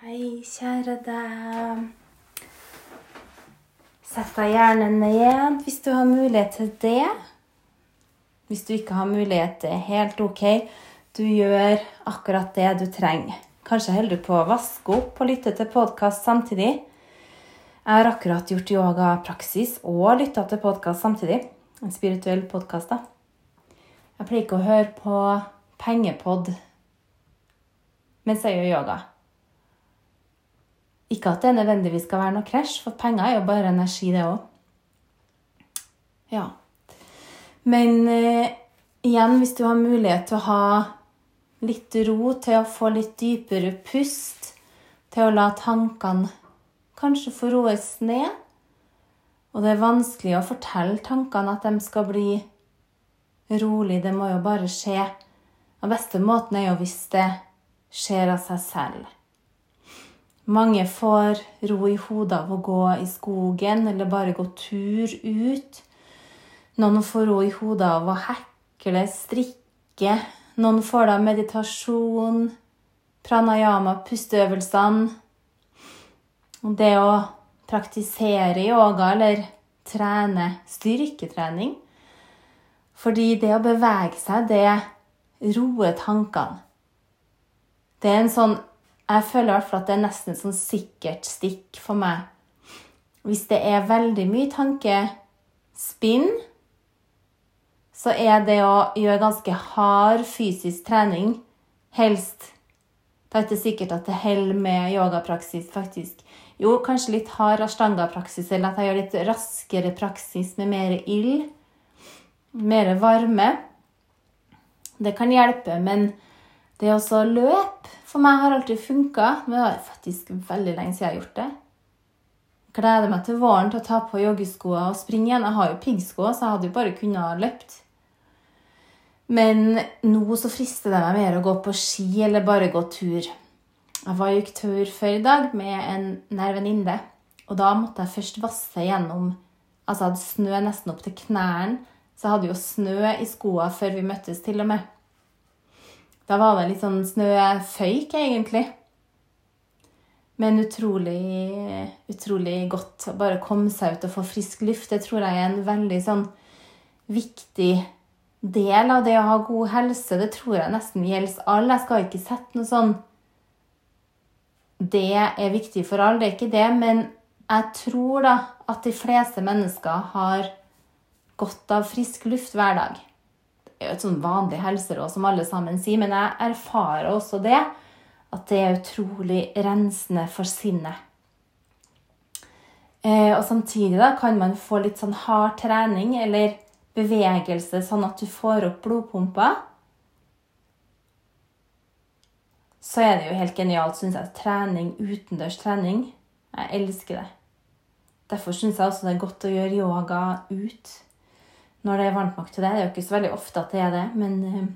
Hei, kjære deg. Sett deg gjerne ned hvis du har mulighet til det. Hvis du ikke har mulighet, det er helt ok. Du gjør akkurat det du trenger. Kanskje holder du på å vaske opp og lytte til podkast samtidig. Jeg har akkurat gjort yogapraksis og lytta til podkast samtidig. En spirituell podkast, da. Jeg pleier ikke å høre på pengepod mens jeg gjør yoga. Ikke at det nødvendigvis skal være noe krasj, for penger er jo bare energi, det òg. Ja. Men eh, igjen, hvis du har mulighet til å ha litt ro, til å få litt dypere pust, til å la tankene kanskje få roes ned Og det er vanskelig å fortelle tankene at de skal bli rolig, det må jo bare skje. Den beste måten er jo hvis det skjer av seg selv. Mange får ro i hodet av å gå i skogen eller bare gå tur ut. Noen får ro i hodet av å hekle, strikke. Noen får da meditasjon, pranayama, pusteøvelsene. Det å praktisere yoga eller trene styrketrening. Fordi det å bevege seg, det roer tankene. Det er en sånn Jeg føler i hvert fall at det er nesten sånn sikkert stikk for meg. Hvis det er veldig mye tankespinn, så er det å gjøre ganske hard fysisk trening helst Det er ikke sikkert at det holder med yogapraksis, faktisk. Jo, kanskje litt hard ashtanga-praksis, eller at jeg gjør litt raskere praksis med mer ild. Mer varme. Det kan hjelpe, men det å løpe for meg har alltid funka. Men det er faktisk veldig lenge siden jeg har gjort det. Gleder meg til våren til å ta på joggeskoene og springe igjen. Jeg har jo piggsko, så jeg hadde jo bare kunnet løpt. Men nå så frister det meg mer å gå på ski eller bare gå tur. Jeg var gikk tur før i dag med en nær venninne. Og da måtte jeg først vasse gjennom Altså jeg hadde snø nesten opp til knærne. Så jeg hadde jo snø i skoene før vi møttes, til og med. Da var det litt sånn snøføyk, egentlig. Men utrolig, utrolig godt å bare komme seg ut og få frisk luft. Det tror jeg er en veldig sånn viktig del av det å ha god helse. Det tror jeg nesten gjelder alle. Jeg skal ikke sette noe sånn Det er viktig for alle, det er ikke det. Men jeg tror da at de fleste mennesker har godt av frisk luft hver dag. Et sånn vanlig helseråd som alle sammen sier, men jeg erfarer også det. At det er utrolig rensende for sinnet. Eh, og samtidig da kan man få litt sånn hard trening eller bevegelse, sånn at du får opp blodpumpa. Så er det jo helt genialt, syns jeg, trening, utendørs trening. Jeg elsker det. Derfor syns jeg også det er godt å gjøre yoga ut når det er varmt nok til det. Det er jo ikke så veldig ofte at det er det, men eh,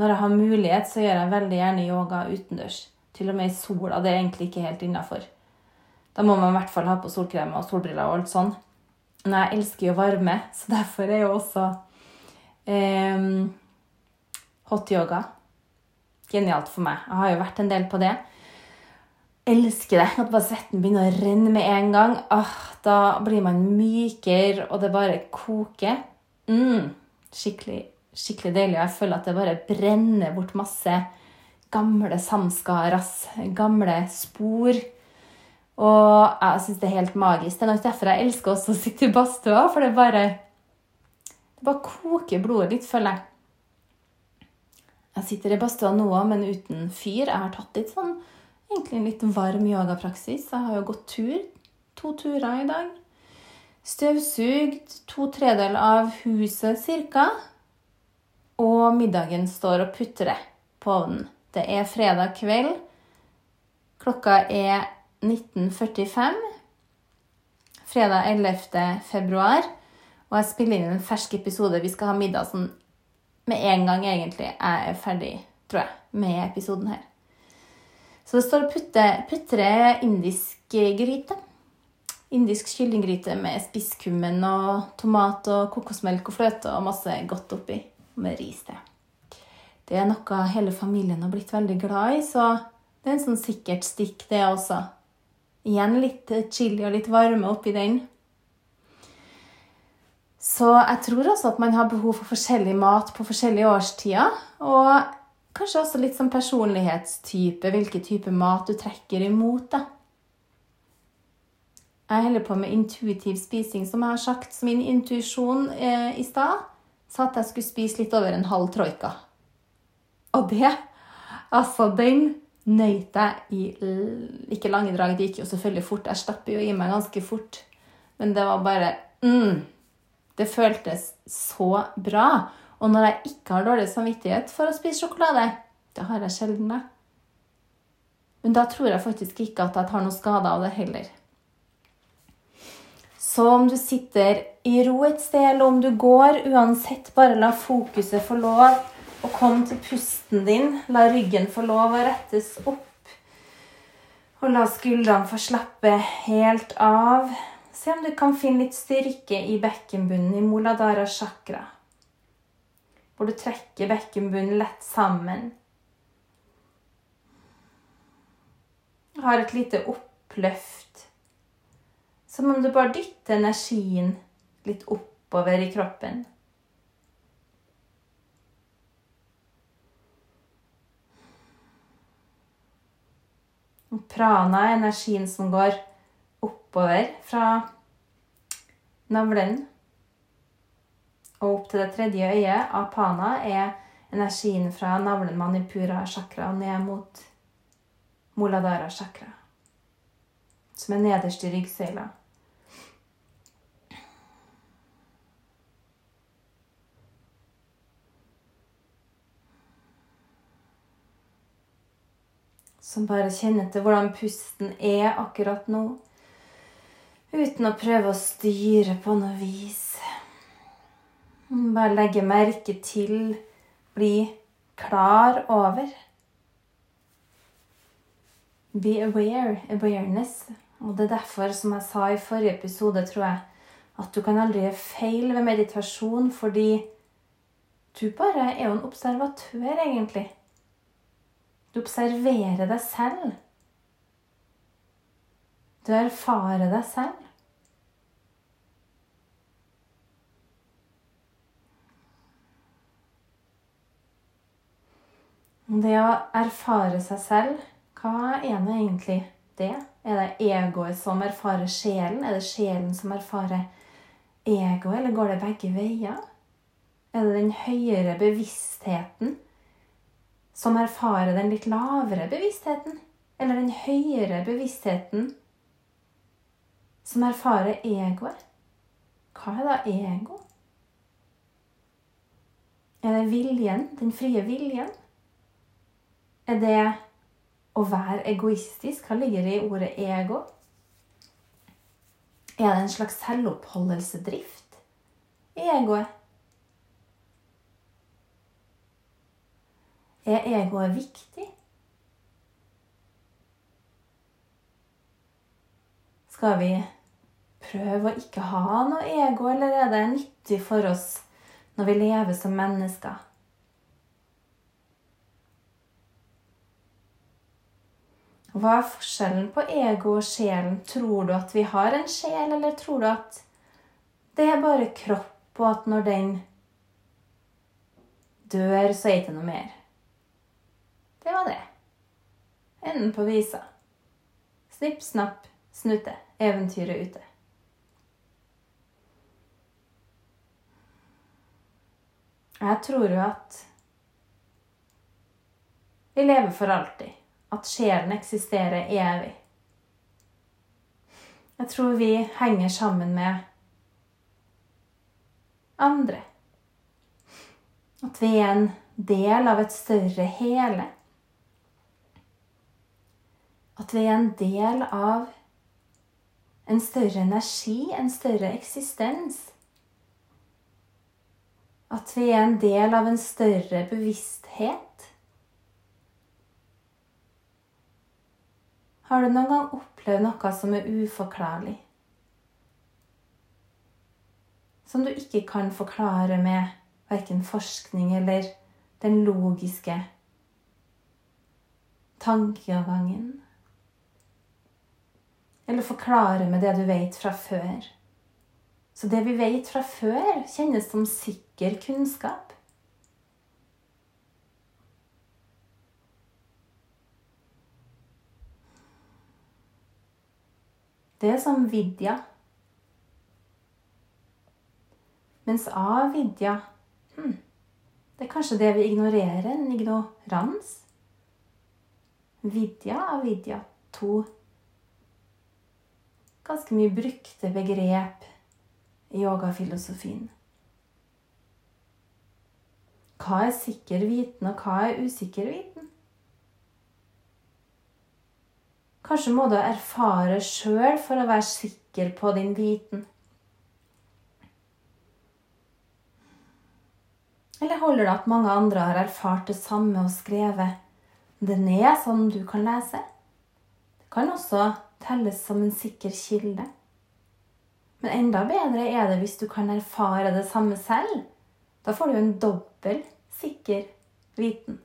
når jeg har mulighet, så gjør jeg veldig gjerne yoga utendørs. Til og med i sola. Det er egentlig ikke helt innafor. Da må man i hvert fall ha på solkrem og solbriller og alt sånn. Men jeg elsker jo varme, så derfor er jo også eh, hot yoga genialt for meg. Jeg har jo vært en del på det. Elsker det. At svetten begynner å renne med en gang. Ah, da blir man mykere, og det bare koker. Mm, skikkelig, skikkelig deilig. Og jeg føler at det bare brenner bort masse gamle samskaras, gamle spor. Og jeg syns det er helt magisk. Det er nok derfor jeg elsker også å sitte i badstua, for det bare Det bare koker blodet litt, føler jeg. Jeg sitter i badstua nå men uten fyr. Jeg har tatt litt sånn egentlig en litt varm yogapraksis. Jeg har jo gått tur. To turer i dag. Støvsugd to tredeler av huset ca. Og middagen står og putrer på ovnen. Det er fredag kveld. Klokka er 1945. Fredag 11. februar. Og jeg spiller inn en fersk episode. Vi skal ha middag sånn med en gang, egentlig. Jeg er ferdig, tror jeg, med episoden her. Så det står putte, putrer indisk gryte. Indisk kyllinggryte med spisskummen og tomat og kokosmelk og fløte og masse godt oppi. Med ris til. Det er noe hele familien har blitt veldig glad i, så Det er en sånn sikkert stikk, det også. Igjen litt chili og litt varme oppi den. Så jeg tror også at man har behov for forskjellig mat på forskjellige årstider. Og kanskje også litt sånn personlighetstype, hvilken type mat du trekker imot. da. Jeg holder på med intuitiv spising, som jeg har sagt. som min intuisjon eh, i stad sa at jeg skulle spise litt over en halv troika. Og det Altså, den nøyt jeg i ikke lange drag. Det gikk jo selvfølgelig fort. Jeg stapper jo i meg ganske fort. Men det var bare mm, Det føltes så bra. Og når jeg ikke har dårlig samvittighet for å spise sjokolade, det har jeg sjelden, det. Men da tror jeg faktisk ikke at jeg tar noe skade av det heller. Så om du sitter i ro et sted, eller om du går, uansett, bare la fokuset få lov å komme til pusten din. La ryggen få lov å rettes opp. Og la skuldrene få slappe helt av. Se om du kan finne litt styrke i bekkenbunnen i Moladara chakra. Hvor du trekker bekkenbunnen lett sammen. Har et lite oppløft som om du bare dytter energien litt oppover i kroppen. Prana er energien som går oppover fra navlen og opp til det tredje øyet. Apana er energien fra navlen manipura chakra ned mot muladara chakra, som er nederst i ryggsøyla. som bare kjenner til hvordan pusten er akkurat nå. Uten å prøve å styre på noe vis. Bare legge merke til, bli klar over. Be aware, awareness. Og det er derfor, som jeg sa i forrige episode, tror jeg, at du kan aldri gjøre feil ved meditasjon, fordi du bare er jo en observatør, egentlig. Du observerer deg selv. Du erfarer deg selv. Det å erfare seg selv, hva er det egentlig det? Er det egoet som erfarer sjelen? Er det sjelen som erfarer egoet, eller går det begge veier? Er det den høyere bevisstheten som erfarer den litt lavere bevisstheten, eller den høyere bevisstheten som erfarer egoet. Hva er da ego? Er det viljen, den frie viljen? Er det å være egoistisk? Hva ligger i ordet ego? Er det en slags selvoppholdelsedrift i egoet? Er egoet viktig? Skal vi prøve å ikke ha noe ego, eller er det nyttig for oss når vi lever som mennesker? Hva er forskjellen på ego og sjelen? Tror du at vi har en sjel, eller tror du at det er bare kropp, og at når den dør, så er det ikke noe mer? Det var det. Enden på visa. Snipp, snapp, snute. Eventyret ute. Jeg tror jo at vi lever for alltid. At sjelen eksisterer evig. Jeg tror vi henger sammen med andre. At vi er en del av et større hele. At vi er en del av en større energi, en større eksistens. At vi er en del av en større bevissthet. Har du noen gang opplevd noe som er uforklarlig? Som du ikke kan forklare med verken forskning eller den logiske tankegangen. Eller forklare med det du vet fra før. Så det vi vet fra før, kjennes som sikker kunnskap. Det er som vidya. Mens avidya hm, Det er kanskje det vi ignorerer, en ignorans. Vidya, avidya, to ganske mye brukte begrep i yogafilosofien. Hva er sikker viten, og hva er usikker viten? Kanskje må du erfare sjøl for å være sikker på din viten. Eller holder det at mange andre har erfart det samme og skrevet det ned sånn du kan lese? Det kan også telles som en sikker kilde. Men enda bedre er det hvis du kan erfare det samme selv. Da får du en dobbel sikker viten.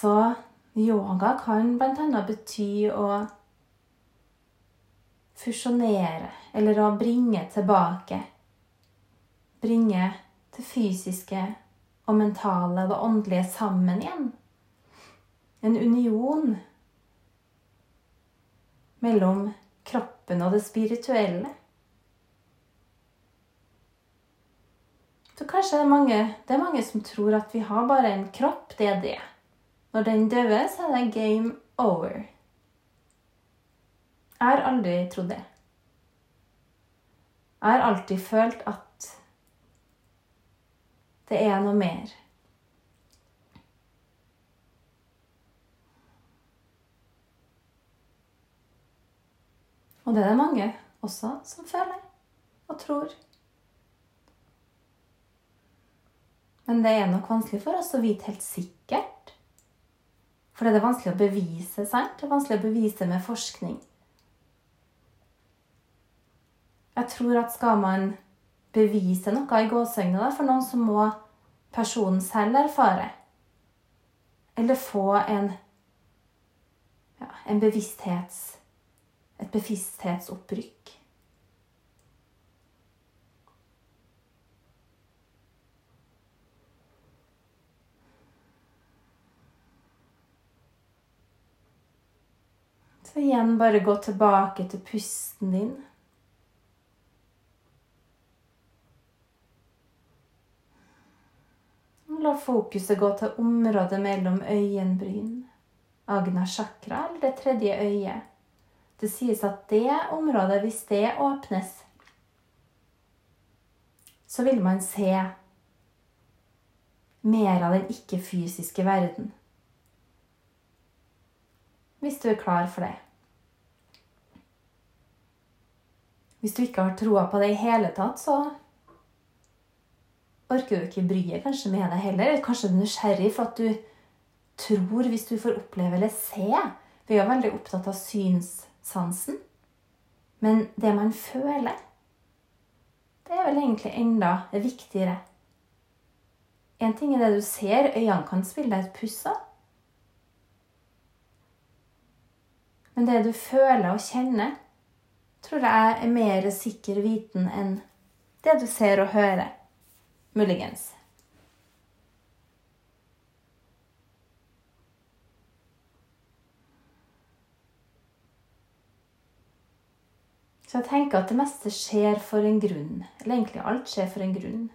Så yoga kan bl.a. bety å fusjonere eller å bringe tilbake. Bringe det fysiske og mentale og det åndelige sammen igjen. En union mellom kroppen og det spirituelle. Så kanskje det er, mange, det er mange som tror at vi har bare en kropp, det er det. Når den døver, så er det game over. Jeg har aldri trodd det. Jeg har alltid følt at det er noe mer. Og det er det mange også som føler og tror. Men det er nok vanskelig for oss å vite helt sikkert. For det er vanskelig å bevise, sant? Det er vanskelig å bevise med forskning. Jeg tror at skal man bevise noe i gåseøynene for noen, så må personen selv erfare. Eller få en, ja, en bevissthets, et bevissthetsopprykk. Så igjen bare gå tilbake til pusten din. La fokuset gå til området mellom øyenbryn, agna chakra, eller det tredje øyet. Det sies at det området, hvis det åpnes, så vil man se mer av den ikke-fysiske verden. Hvis du er klar for det. Hvis du ikke har troa på det i hele tatt, så orker du ikke bryet kanskje med deg heller. Eller kanskje du er nysgjerrig for at du tror hvis du får oppleve eller se. Vi er jo veldig opptatt av synssansen. Men det man føler, det er vel egentlig enda viktigere. En ting er det du ser, øynene kan spille deg et puss av. Men det du føler og kjenner, tror jeg er mer sikker viten enn det du ser og hører. Muligens. Så jeg tenker at det meste skjer for en grunn. Eller egentlig alt skjer for en grunn.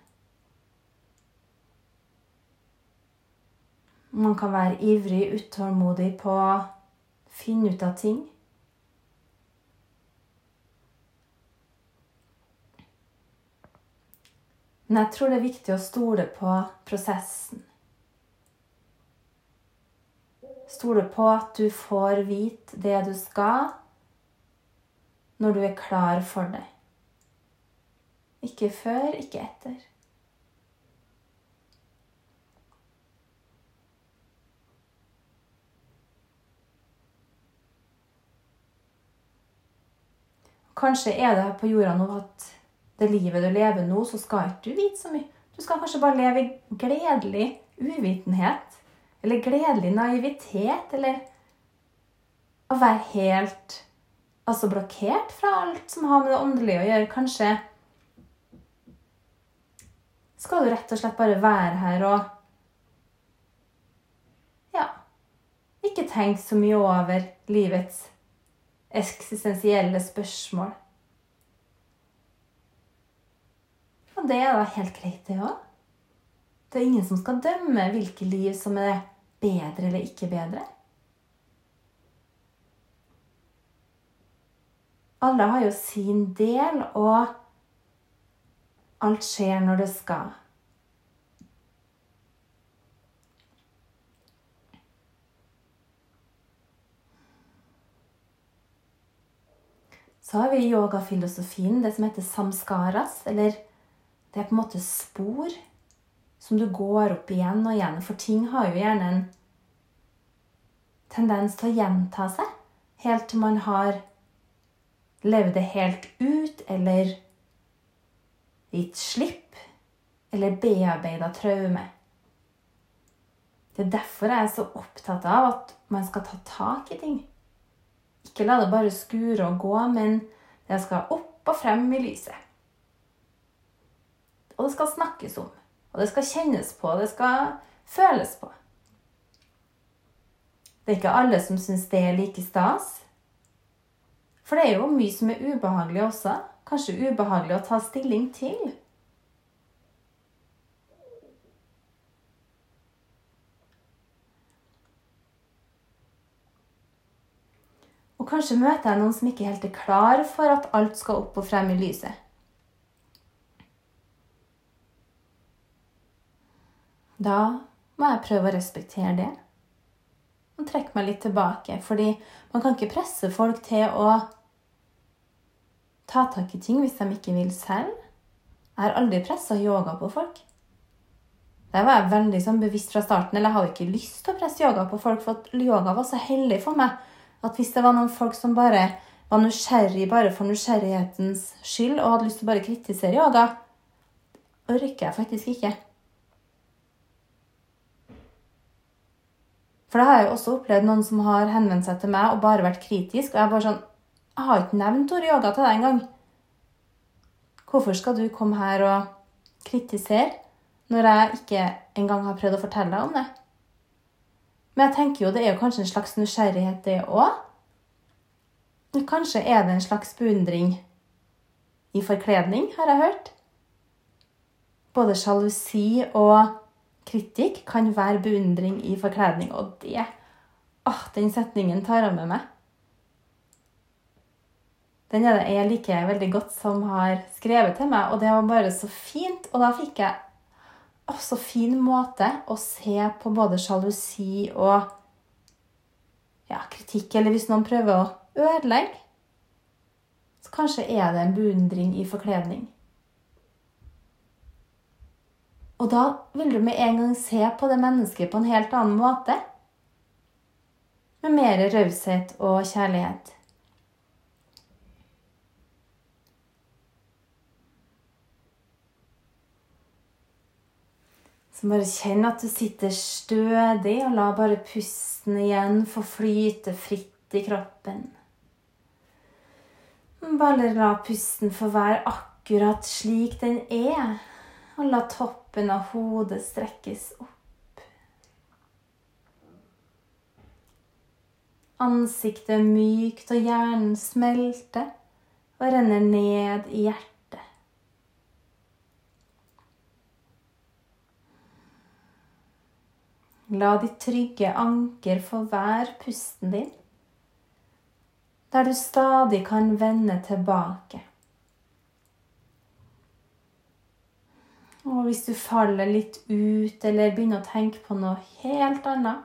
Man kan være ivrig, utålmodig på finne ut av ting. Men jeg tror det er viktig å stole på prosessen. Stole på at du får vite det du skal, når du er klar for det. Ikke før, ikke etter. Kanskje er det på jorda nå at det livet du lever nå, så skal ikke du vite så mye. Du skal kanskje bare leve i gledelig uvitenhet. Eller gledelig naivitet. Eller å være helt altså blokkert fra alt som har med det åndelige å gjøre. Kanskje skal du rett og slett bare være her og Ja. Ikke tenk så mye over livets eksistensielle spørsmål. Og det er da helt greit, det òg. Det er ingen som skal dømme hvilke liv som er bedre eller ikke bedre. Alle har jo sin del, og alt skjer når det skal. Så har vi yogafilosofien, det som heter samskaras, eller det er på en måte spor som du går opp igjen og igjen. For ting har jo gjerne en tendens til å gjenta seg helt til man har levd det helt ut, eller gitt slipp, eller bearbeida traume. Det er derfor jeg er så opptatt av at man skal ta tak i ting. Ikke la det bare skure og gå, men det skal opp og frem i lyset. Og det skal snakkes om. Og det skal kjennes på. Det skal føles på. Det er ikke alle som syns det er like stas. For det er jo mye som er ubehagelig også. Kanskje ubehagelig å ta stilling til. Og kanskje møter jeg noen som ikke helt er klar for at alt skal opp og frem i lyset. Da må jeg prøve å respektere det og trekke meg litt tilbake. Fordi man kan ikke presse folk til å ta tak i ting hvis de ikke vil selv. Jeg har aldri pressa yoga på folk. Det var jeg veldig sånn, bevisst fra starten. Eller jeg hadde ikke lyst til å presse yoga på folk, for yoga var så hellig for meg. At hvis det var noen folk som bare var nysgjerrig bare for nysgjerrighetens skyld og hadde lyst til å bare kritisere yoga, orker jeg faktisk ikke. For det har jeg jo også opplevd noen som har henvendt seg til meg og bare vært kritisk. Og jeg er bare sånn Jeg har ikke nevnt ordet yoga til deg engang. Hvorfor skal du komme her og kritisere når jeg ikke engang har prøvd å fortelle deg om det? Men jeg tenker jo det er jo kanskje en slags nysgjerrighet, det òg. Kanskje er det en slags beundring i forkledning, har jeg hørt. Både sjalusi og kritikk kan være beundring i forkledning, og det Åh, den setningen tar jeg med meg. Den er det jeg liker veldig godt, som har skrevet til meg, og det var bare så fint. Og da fikk jeg å, så fin måte å se på både sjalusi og ja, kritikk, eller hvis noen prøver å ødelegge, så kanskje er det en beundring i forkledning. Og da vil du med en gang se på det mennesket på en helt annen måte. Med mer raushet og kjærlighet. Så bare kjenn at du sitter stødig, og la bare pusten igjen få flyte fritt i kroppen. Bare la pusten få være akkurat slik den er, og la toppen av hodet strekkes opp. Ansiktet mykt og hjernen smelter og renner ned i hjertet. La ditt trygge anker få være pusten din, der du stadig kan vende tilbake. Og hvis du faller litt ut eller begynner å tenke på noe helt annet,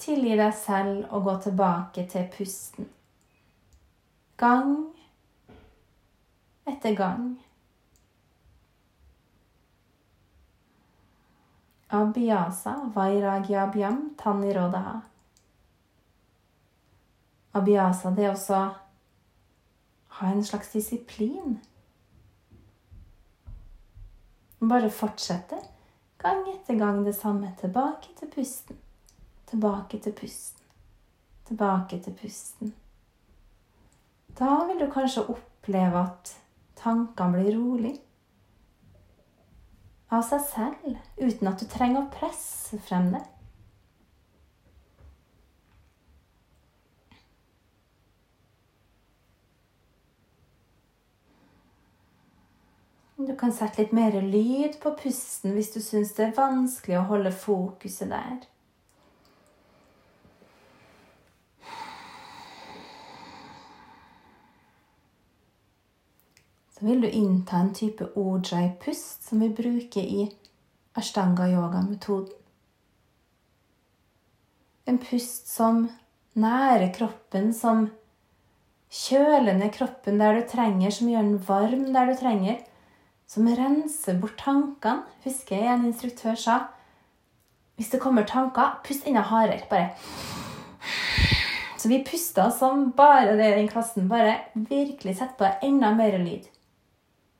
tilgi deg selv å gå tilbake til pusten. Gang etter gang. Abhyasa vairagyabhyam tanirodaha. Abhyasa, det er også Ha en slags disiplin. Bare fortsette gang etter gang det samme. Tilbake til pusten. Tilbake til pusten. Tilbake til pusten. Da vil du kanskje oppleve at tankene blir rolig av seg selv, uten at du trenger å presse frem det. Du kan sette litt mer lyd på pusten hvis du syns det er vanskelig å holde fokuset der. Så vil du innta en type ojai-pust som vi bruker i ashtanga-yoga-metoden. En pust som nærer kroppen, som kjøler ned kroppen der du trenger, som gjør den varm der du trenger som renser bort tankene. Husker jeg en instruktør sa hvis det kommer tanker, pust enda hardere. Bare. Så vi pusta som bare det i den klassen. Bare virkelig sett på enda mer lyd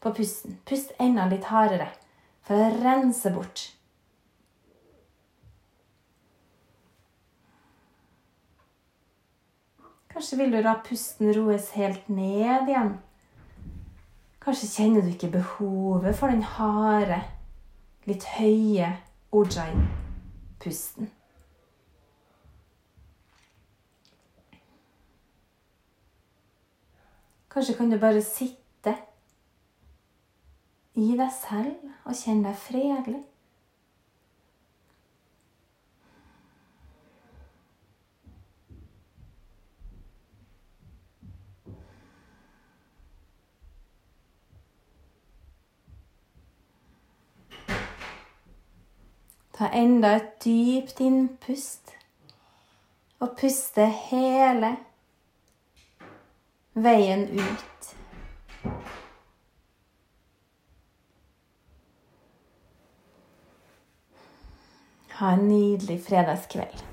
på pusten. Pust enda litt hardere for å rense bort. Kanskje vil du la pusten roes helt ned igjen. Kanskje kjenner du ikke behovet for den harde, litt høye ojai-pusten. Kanskje kan du bare sitte i deg selv og kjenn deg fredelig. Ta enda et dypt innpust. Og puste hele veien ut. Ha en nydelig fredagskveld.